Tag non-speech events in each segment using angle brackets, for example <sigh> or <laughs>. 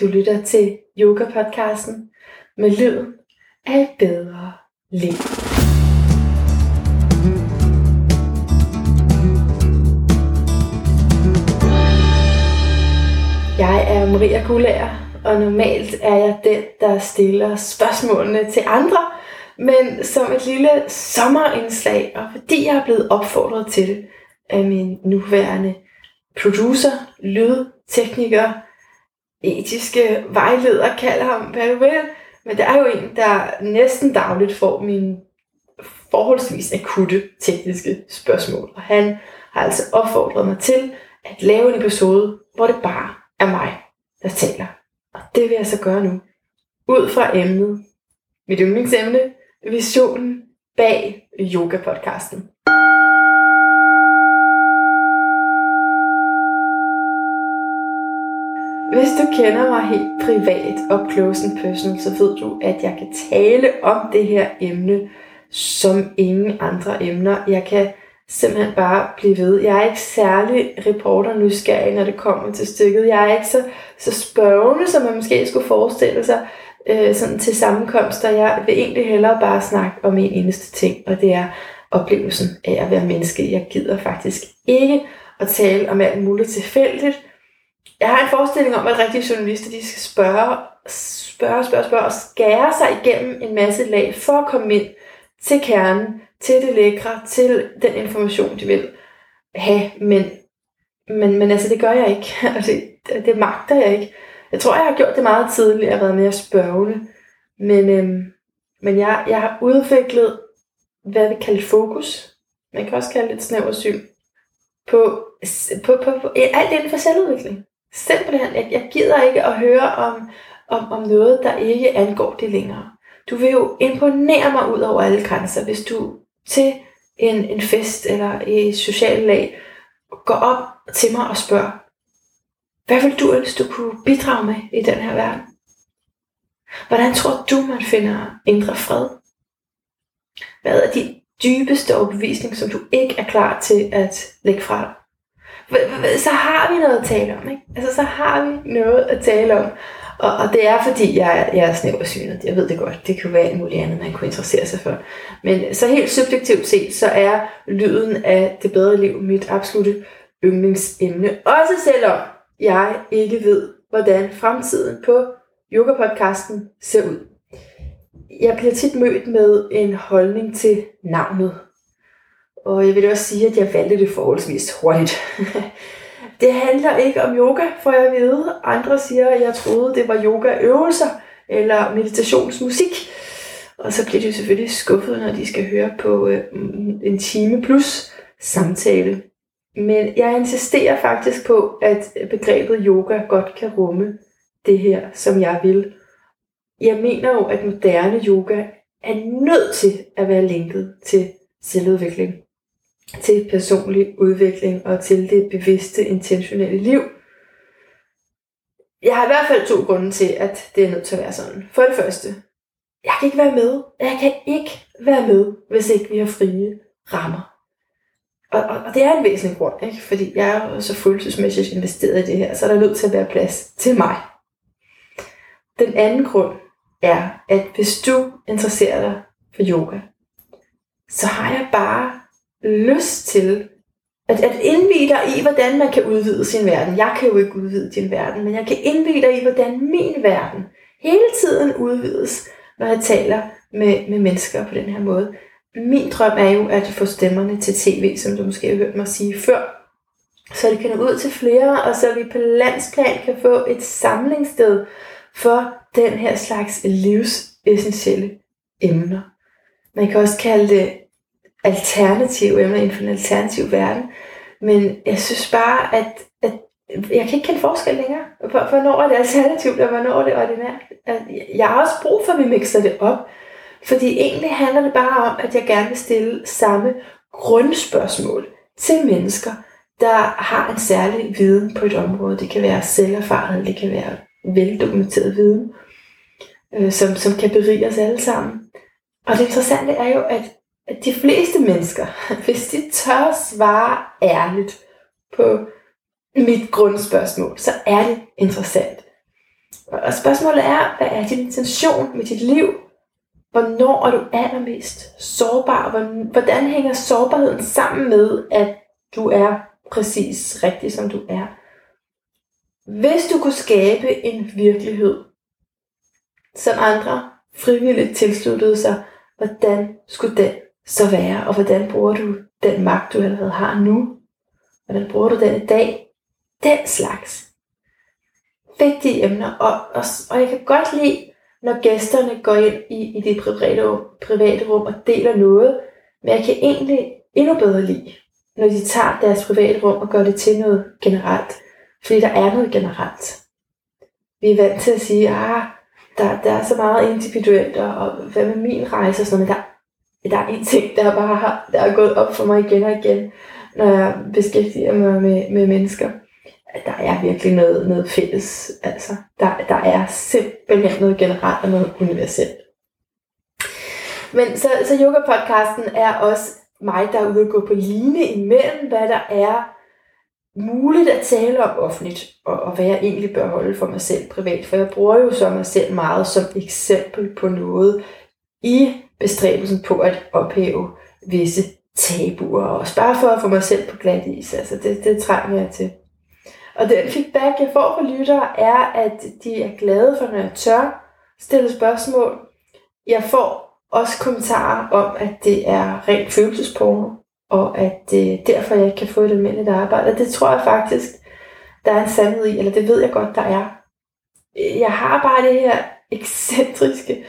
Du lytter til Yoga-podcasten med lyden af et bedre liv. Jeg er Maria Gulager, og normalt er jeg den, der stiller spørgsmålene til andre, men som et lille sommerindslag, og fordi jeg er blevet opfordret til det af min nuværende producer, lydtekniker, etiske vejleder, kalder ham, hvad du vil. Men der er jo en, der næsten dagligt får mine forholdsvis akutte tekniske spørgsmål. Og han har altså opfordret mig til at lave en episode, hvor det bare er mig, der taler. Og det vil jeg så gøre nu. Ud fra emnet, mit yndlingsemne, visionen bag yoga-podcasten. Hvis du kender mig helt privat og close and personal, så ved du, at jeg kan tale om det her emne som ingen andre emner. Jeg kan simpelthen bare blive ved. Jeg er ikke særlig reporter nysgerrig, når det kommer til stykket. Jeg er ikke så, så spørgende, som man måske skulle forestille sig øh, sådan til sammenkomster. Jeg vil egentlig hellere bare snakke om en eneste ting, og det er oplevelsen af at være menneske. Jeg gider faktisk ikke at tale om alt muligt tilfældigt, jeg har en forestilling om, at rigtige journalister de skal spørge, spørge, spørge, spørge og skære sig igennem en masse lag for at komme ind til kernen, til det lækre, til den information, de vil have. Men, men, men altså, det gør jeg ikke. <laughs> Altså, det, det magter jeg ikke. Jeg tror, jeg har gjort det meget tidligt. Jeg har været mere spørgende. Men, øhm, men jeg, jeg har udviklet, hvad vi kalder fokus. Man kan også kalde det et snæversyn på, på, på, på alt inden for selvudvikling. Simpelthen, jeg, jeg gider ikke at høre om, om, om noget, der ikke angår det længere. Du vil jo imponere mig ud over alle grænser, hvis du til en, en fest eller i social lag går op til mig og spørger, hvad vil du ønske, du kunne bidrage med i den her verden? Hvordan tror du, man finder indre fred? Hvad er din dybeste overbevisning, som du ikke er klar til at lægge fra dig? Så har vi noget at tale om. Ikke? Altså, så har vi noget at tale om. Og, og det er fordi, jeg, jeg er snæversynet. Jeg ved det godt. Det kan være alt muligt andet, man kunne interessere sig for. Men så helt subjektivt set, så er lyden af det bedre liv mit absolute yndlingsemne. Også selvom jeg ikke ved, hvordan fremtiden på yoga-podcasten ser ud. Jeg bliver tit mødt med en holdning til navnet og jeg vil også sige, at jeg valgte det forholdsvis hurtigt. <laughs> det handler ikke om yoga, for jeg ved. Andre siger, at jeg troede, det var yogaøvelser eller meditationsmusik. Og så bliver de selvfølgelig skuffet, når de skal høre på øh, en time plus samtale. Men jeg insisterer faktisk på, at begrebet yoga godt kan rumme det her, som jeg vil. Jeg mener jo, at moderne yoga er nødt til at være linket til selvudvikling til personlig udvikling og til det bevidste, intentionelle liv. Jeg har i hvert fald to grunde til, at det er nødt til at være sådan. For det første, jeg kan ikke være med. Jeg kan ikke være med, hvis ikke vi har frie rammer. Og, og, og det er en væsentlig grund, ikke? fordi jeg er så følelsesmæssigt investeret i det her, så er der nødt til at være plads til mig. Den anden grund er, at hvis du interesserer dig for yoga, så har jeg bare lyst til at, at indvide dig i, hvordan man kan udvide sin verden. Jeg kan jo ikke udvide din verden, men jeg kan indvide dig i, hvordan min verden hele tiden udvides, når jeg taler med, med mennesker på den her måde. Min drøm er jo at få stemmerne til tv, som du måske har hørt mig sige før, så det kan nå ud til flere, og så vi på landsplan kan få et samlingssted for den her slags livsessentielle emner. Man kan også kalde det alternative emner inden for en alternativ verden. Men jeg synes bare, at, at jeg kan ikke kende forskel længere. Hvornår er det alternativt, og hvornår er det ordinært? Jeg har også brug for, at vi mixer det op. Fordi egentlig handler det bare om, at jeg gerne vil stille samme grundspørgsmål til mennesker, der har en særlig viden på et område. Det kan være selverfarenhed, det kan være veldokumenteret viden, øh, som, som kan berige os alle sammen. Og det interessante er jo, at at de fleste mennesker, <laughs> hvis de tør svare ærligt på mit grundspørgsmål, så er det interessant. Og og spørgsmålet er, hvad er din intention med dit liv? Hvornår er du allermest sårbar? Hvordan hænger sårbarheden sammen med, at du er præcis rigtig, som du er? Hvis du kunne skabe en virkelighed, som andre frivilligt tilsluttede sig, hvordan skulle den så være? Og hvordan bruger du den magt, du allerede har nu? Hvordan bruger du den i dag? Den slags vigtige emner. Og, og, og jeg kan godt lide, når gæsterne går ind i, i det private, private rum og deler noget. Men jeg kan egentlig endnu bedre lide, når de tager deres private rum og gør det til noget generelt. Fordi der er noget generelt. Vi er vant til at sige, ah, der, der er så meget individuelt, og hvad med min rejse og sådan noget, men der, der er en ting, der bare har, der er gået op for mig igen og igen, når jeg beskæftiger mig med, med mennesker. Der er virkelig noget, noget fælles. Altså, der, der er simpelthen noget generelt og noget universelt. Men så, så yoga-podcasten er også mig, der er ude at gå på line imellem, hvad der er muligt at tale om offentligt, og, og hvad jeg egentlig bør holde for mig selv privat. For jeg bruger jo så mig selv meget som eksempel på noget i bestræbelsen på at ophæve visse tabuer, og bare for at få mig selv på glat is. Altså det, det trænger jeg til. Og den feedback, jeg får fra lyttere, er, at de er glade for, når jeg tør stille spørgsmål. Jeg får også kommentarer om, at det er rent følelsesporno og at det er derfor, jeg ikke kan få et almindeligt arbejde. Og det tror jeg faktisk, der er en sandhed i, eller det ved jeg godt, der er. Jeg har bare det her <laughs> ekscentriske,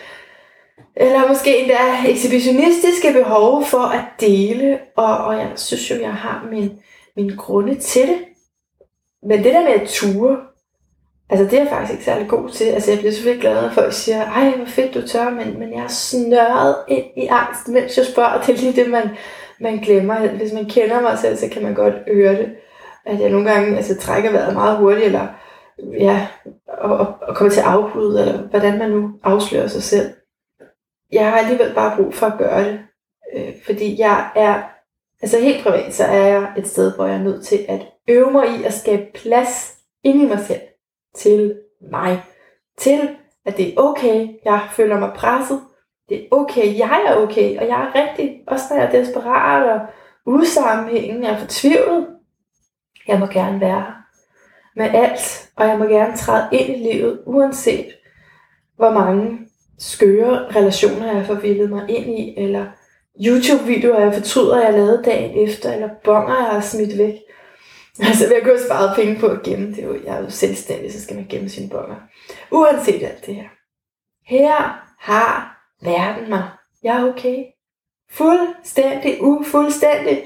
eller måske endda ekshibitionistiske behov for at dele, og, og jeg synes jo, jeg har min, min grunde til det. Men det der med at ture, altså det er jeg faktisk ikke særlig god til. Altså jeg bliver selvfølgelig glad, når folk siger, ej hvor fedt du tør, men, men jeg er snørret ind i angst, mens jeg spørger. Det er lige det, man, man glemmer. Hvis man kender mig selv, så kan man godt høre det. At jeg nogle gange altså, trækker vejret meget hurtigt, eller ja, og, og, og kommer til at afbryde, eller hvordan man nu afslører sig selv. Jeg har alligevel bare brug for at gøre det. Øh, fordi jeg er, altså helt privat, så er jeg et sted, hvor jeg er nødt til at øve mig i at skabe plads ind i mig selv. Til mig. Til, at det er okay, jeg føler mig presset, det er okay, jeg er okay, og jeg er rigtig, også når jeg er desperat og usammenhængende og fortvivlet. Jeg må gerne være her med alt, og jeg må gerne træde ind i livet, uanset hvor mange skøre relationer jeg forvildet mig ind i, eller YouTube-videoer, jeg fortryder, jeg lavede dagen efter, eller bonger, jeg har smidt væk. <laughs> Altså, jeg kunne have sparet penge på at gemme det. Jeg er jo selvstændig, så skal man gemme sine bonger. Uanset alt det her. Her har verden mig. Jeg er okay. Fuldstændig, ufuldstændig.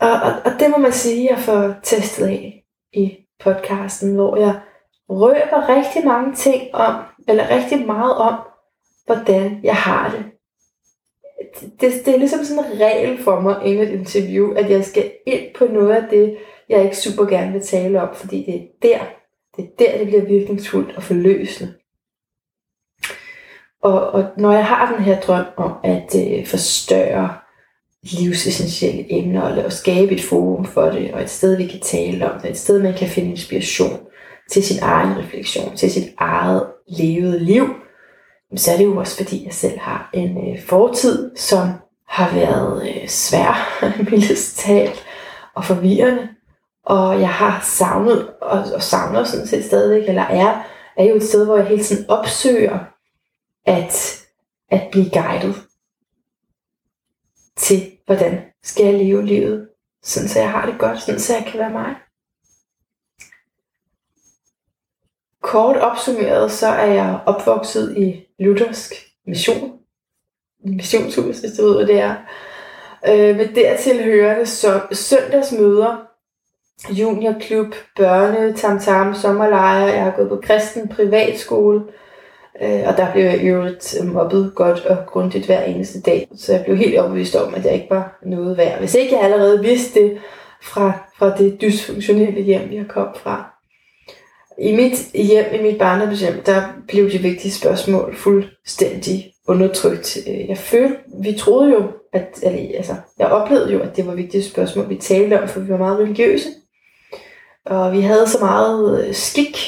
Og, og, og det må man sige, jeg får testet af i podcasten, hvor jeg røber rigtig mange ting om, eller rigtig meget om, hvordan jeg har det. Det, det er ligesom sådan en regel for mig inden et interview, at jeg skal ind på noget af det, jeg ikke super gerne vil tale om, fordi det er der, det er der, det bliver virkningsfuldt og forløsende. Og, og når jeg har den her drøm om at øh, forstørre livsessentielle emner og lave, skabe et forum for det, og et sted, vi kan tale om det, et sted, man kan finde inspiration til sin egen refleksion, til sit eget levede liv, så er det jo også fordi, jeg selv har en øh, fortid, som har været øh, svær, <laughs> mildest talt, og forvirrende. Og jeg har savnet, og, og savner sådan set stadigvæk, eller er, er jo et sted, hvor jeg hele tiden opsøger at, at blive guidet til, hvordan skal jeg leve livet, sådan så jeg har det godt, sådan så jeg kan være mig. Kort opsummeret, så er jeg opvokset i luthersk mission. Missionshus, hvis du ved, hvad det er. Øh, med dertil hørende så søndagsmøder, juniorklub, børne, tamtam, sommerlejre. Jeg har gået på kristen privatskole. Øh, og der blev jeg i øvrigt mobbet godt og grundigt hver eneste dag. Så jeg blev helt overbevist om, at jeg ikke var noget værd. Hvis ikke jeg allerede vidste det fra, fra det dysfunktionelle hjem, jeg kom fra. I mit hjem, i mit barndomshjem, der blev de vigtige spørgsmål fuldstændig undertrykt. Øh, jeg følte, vi troede jo, at, altså, jeg oplevede jo, at det var vigtige spørgsmål, vi talte om, for vi var meget religiøse. Og vi havde så meget øh, skik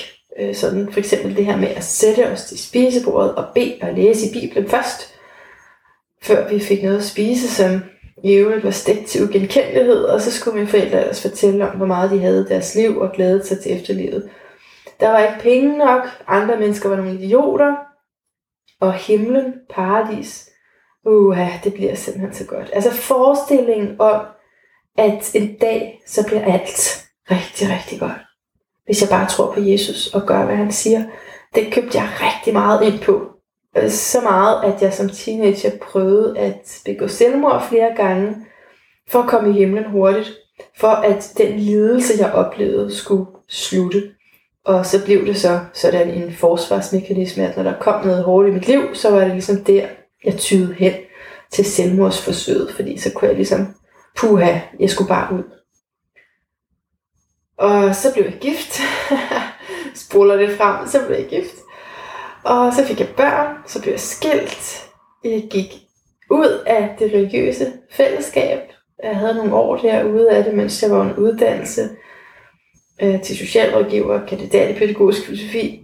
øh, sådan for eksempel det her med at sætte os til spisebordet og bede og læse i Bibelen først, før vi fik noget at spise, som i øvrigt var stegt til ugenkendelighed, og så skulle mine forældre ellers fortælle om, hvor meget de havde deres liv og glædet sig til efterlivet. Der var ikke penge nok, andre mennesker var nogle idioter, og himlen, paradis, uha, det bliver simpelthen så godt. Altså forestillingen om, at en dag, så bliver alt rigtig, rigtig godt. Hvis jeg bare tror på Jesus og gør, hvad han siger. Det købte jeg rigtig meget ind på. Så meget, at jeg som teenager prøvede at begå selvmord flere gange, for at komme i himlen hurtigt. For at den lidelse, jeg oplevede, skulle slutte. Og så blev det så sådan en forsvarsmekanisme, at når der kom noget hårdt i mit liv, så var det ligesom der, jeg tyede hen til selvmordsforsøget, fordi så kunne jeg ligesom, puha, jeg skulle bare ud. Og så blev jeg gift. <laughs> Spoler det frem, så blev jeg gift. Og så fik jeg børn, så blev jeg skilt. Jeg gik ud af det religiøse fællesskab. Jeg havde nogle år derude af det, mens jeg var en uddannelse øh, til socialrådgiver, kandidat i pædagogisk filosofi.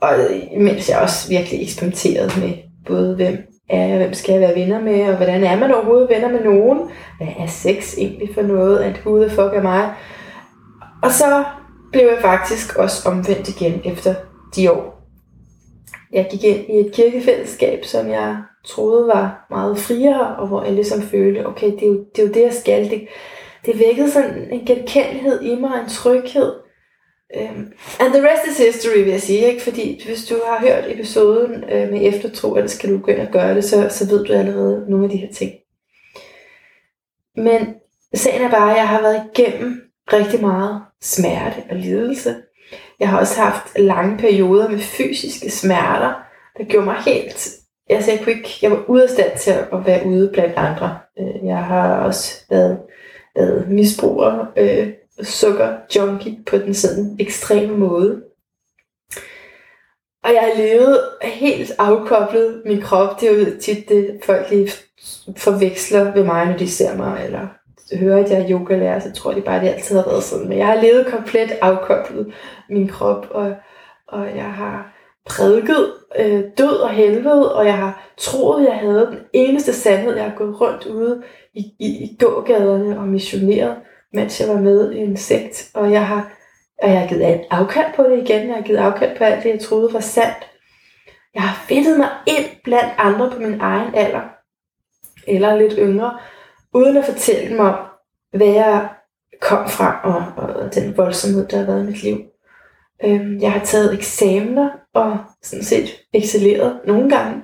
Og mens jeg også virkelig eksperimenterede med både, hvem er jeg, hvem skal jeg være venner med, og hvordan er man overhovedet venner med nogen? Hvad er sex egentlig for noget? At hude fuck er mig? Og så blev jeg faktisk også omvendt igen efter de år. Jeg gik ind i et kirkefællesskab, som jeg troede var meget friere, og hvor jeg ligesom følte, okay, det er jo det, er jo det jeg skal. Det, det vækkede sådan en genkendelighed i mig, en tryghed. Um, and the rest is history, vil jeg sige. Ikke? Fordi hvis du har hørt episoden uh, med eftertro, eller skal du gå ind og gøre det, så, så ved du allerede nogle af de her ting. Men sagen er bare, at jeg har været igennem rigtig meget smerte og lidelse. Jeg har også haft lange perioder med fysiske smerter, der gjorde mig helt... Altså jeg, kunne ikke, jeg var ude af stand til at være ude blandt andre. Øh, jeg har også været, øh, misbruger, øh, sukker junkie på den sådan ekstreme måde. Og jeg har levet helt afkoblet min krop. Det er jo tit det, folk lige forveksler ved mig, når de ser mig, eller hører, at jeg er yogalærer, så tror de bare, at det altid har været sådan. Men jeg har levet komplet afkoblet min krop, og, og jeg har prædiket øh, død og helvede, og jeg har troet, at jeg havde den eneste sandhed. Jeg har gået rundt ude i, i, i gågaderne og missioneret, mens jeg var med i en sekt, og jeg har, og jeg har givet afkald på det igen. Jeg har givet afkald på alt det, jeg troede var sandt. Jeg har fedtet mig ind blandt andre på min egen alder, eller lidt yngre, uden at fortælle dem om, hvad jeg kom fra, og, og den voldsomhed, der har været i mit liv. Øhm, jeg har taget eksamener, og sådan set excelleret nogle gange,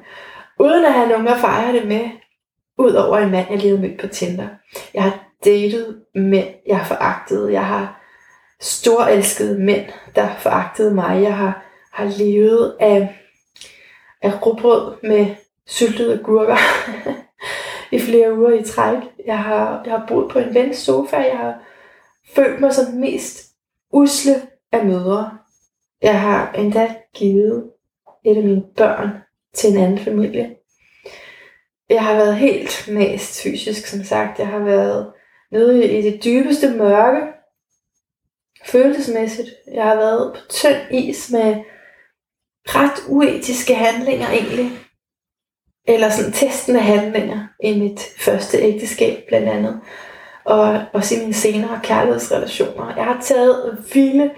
uden at have nogen at fejre det med, Udover en mand, jeg lige havde mødt på Tinder. Jeg har datet mænd, jeg har foragtet. Jeg har storelskede mænd, der foragtede mig. Jeg har, har levet af, af råbrød med syltede gurker. <laughs> i flere uger i træk. Jeg har, jeg har boet på en vens sofa. Jeg har følt mig som mest usle af mødre. Jeg har endda givet et af mine børn til en anden familie. Jeg har været helt mest fysisk, som sagt. Jeg har været nede i det dybeste mørke, følelsesmæssigt. Jeg har været på tynd is med ret uetiske handlinger egentlig eller sådan testende handlinger i mit første ægteskab blandt andet, og også i mine senere kærlighedsrelationer. Jeg har taget vilde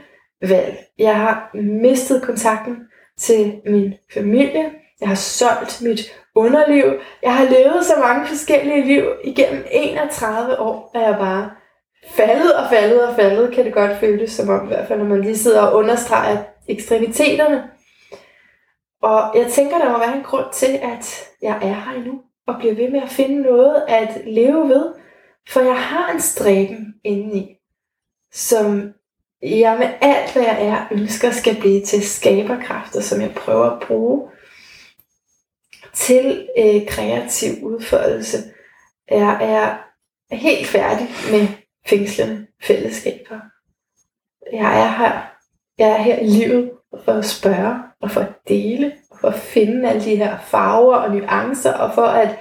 valg. Jeg har mistet kontakten til min familie. Jeg har solgt mit underliv. Jeg har levet så mange forskellige liv igennem 31 år, at jeg bare faldet og faldet og faldet, kan det godt føles som om, i hvert fald når man lige sidder og understreger ekstremiteterne. Og jeg tænker, der må være en grund til, at jeg er her endnu, og bliver ved med at finde noget at leve ved. For jeg har en stræben indeni, som jeg med alt, hvad jeg er, ønsker skal blive til skaberkræfter, som jeg prøver at bruge til øh, kreativ udførelse. Jeg er helt færdig med fængslende fællesskaber. Jeg er her. Jeg er her i livet for at spørge og for at dele, og for at finde alle de her farver og nuancer, og for at,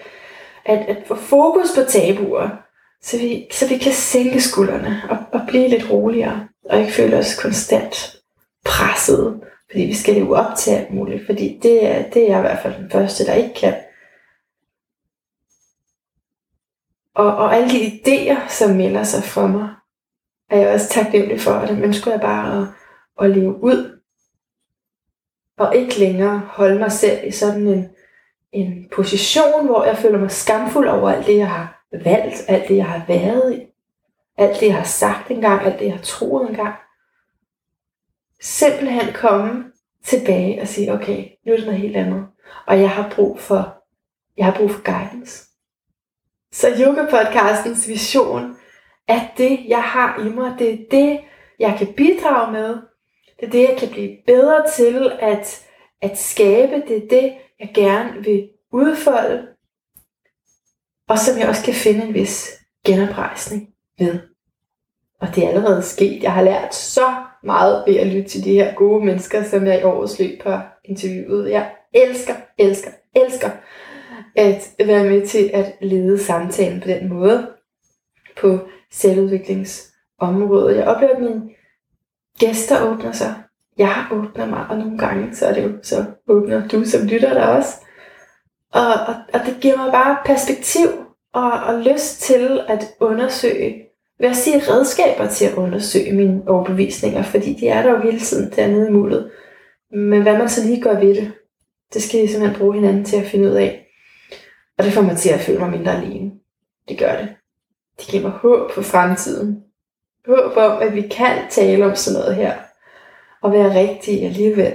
at, at få fokus på tabuer, så vi, så vi kan sænke skuldrene og, og blive lidt roligere, og ikke føle os konstant presset, fordi vi skal leve op til alt muligt. Fordi det er, det er jeg i hvert fald den første, der ikke kan. Og, og alle de idéer, som melder sig for mig, er jeg også taknemmelig for, og dem ønsker jeg bare at, at leve ud. Og ikke længere holde mig selv i sådan en, en position, hvor jeg føler mig skamfuld over alt det, jeg har valgt, alt det, jeg har været i, alt det, jeg har sagt engang, alt det, jeg har troet engang. Simpelthen komme tilbage og sige, okay, nu er det noget helt andet. Og jeg har brug for, jeg har brug for guidance. Så yoga-podcastens vision er det, jeg har i mig. Det er det, jeg kan bidrage med. Det er det, jeg kan blive bedre til at, at skabe. Det er det, jeg gerne vil udfolde. Og som jeg også kan finde en vis genoprejsning ved. Og det er allerede sket. Jeg har lært så meget ved at lytte til de her gode mennesker, som jeg i årets løb har interviewet. Jeg elsker, elsker, elsker at være med til at lede samtalen på den måde på selvudviklingsområdet. Jeg oplever, at mine gæster åbner sig. Jeg åbner mig, og nogle gange så er det jo, så åbner du som lytter der også. Og, og, og det giver mig bare perspektiv og, og lyst til at undersøge, vil jeg sige redskaber til at undersøge mine overbevisninger, fordi de er der jo hele tiden dernede i mulet. Men hvad man så lige gør ved det, det skal I simpelthen bruge hinanden til at finde ud af. Og det får mig til at føle mig mindre alene. Det gør det. Det giver mig håb for fremtiden. Håb om, at vi kan tale om sådan noget her. Og være rigtige alligevel.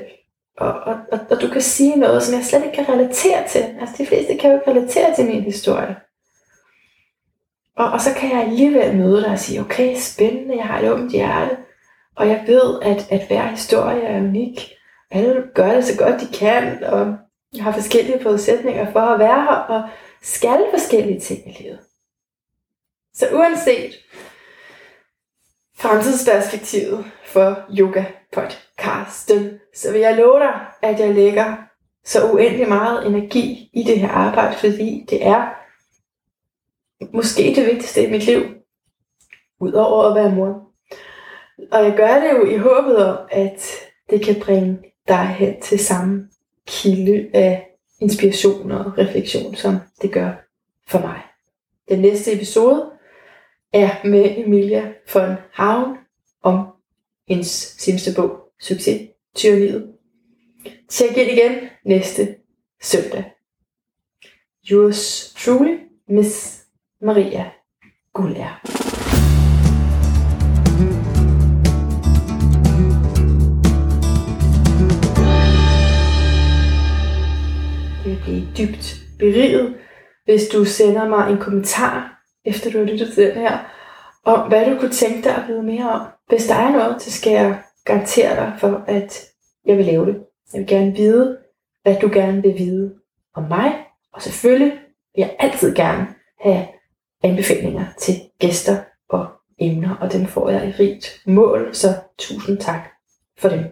Og, og, og, og du kan sige noget, som jeg slet ikke kan relatere til. Altså de fleste kan jo ikke relatere til min historie. Og, og så kan jeg alligevel møde dig og sige, okay, spændende, jeg har et åbent hjerte. Og jeg ved, at, at hver historie er unik. Alle gør det så godt de kan, og jeg har forskellige forudsætninger for at være her, og skal forskellige ting i livet. Så uanset fremtidsperspektivet for yoga podcasten, så vil jeg love dig, at jeg lægger så uendelig meget energi i det her arbejde, fordi det er måske det vigtigste i mit liv, udover at være mor. Og jeg gør det jo i håbet om, at det kan bringe dig hen til samme kilde af inspiration og refleksion, som det gør for mig. Den næste episode er med Emilia von Havn om hendes seneste bog, Succes, Tyranniet. Tjek ind igen næste søndag. Yours truly, Miss Maria Gullær. Jeg vil blive dybt beriget, hvis du sender mig en kommentar, efter du har lyttet til den her, om hvad du kunne tænke dig at vide mere om. Hvis der er noget, så skal jeg garantere dig for, at jeg vil lave det. Jeg vil gerne vide, hvad du gerne vil vide om mig. Og selvfølgelig vil jeg altid gerne have anbefalinger til gæster og emner, og dem får jeg i rigt mål, så tusind tak for dem.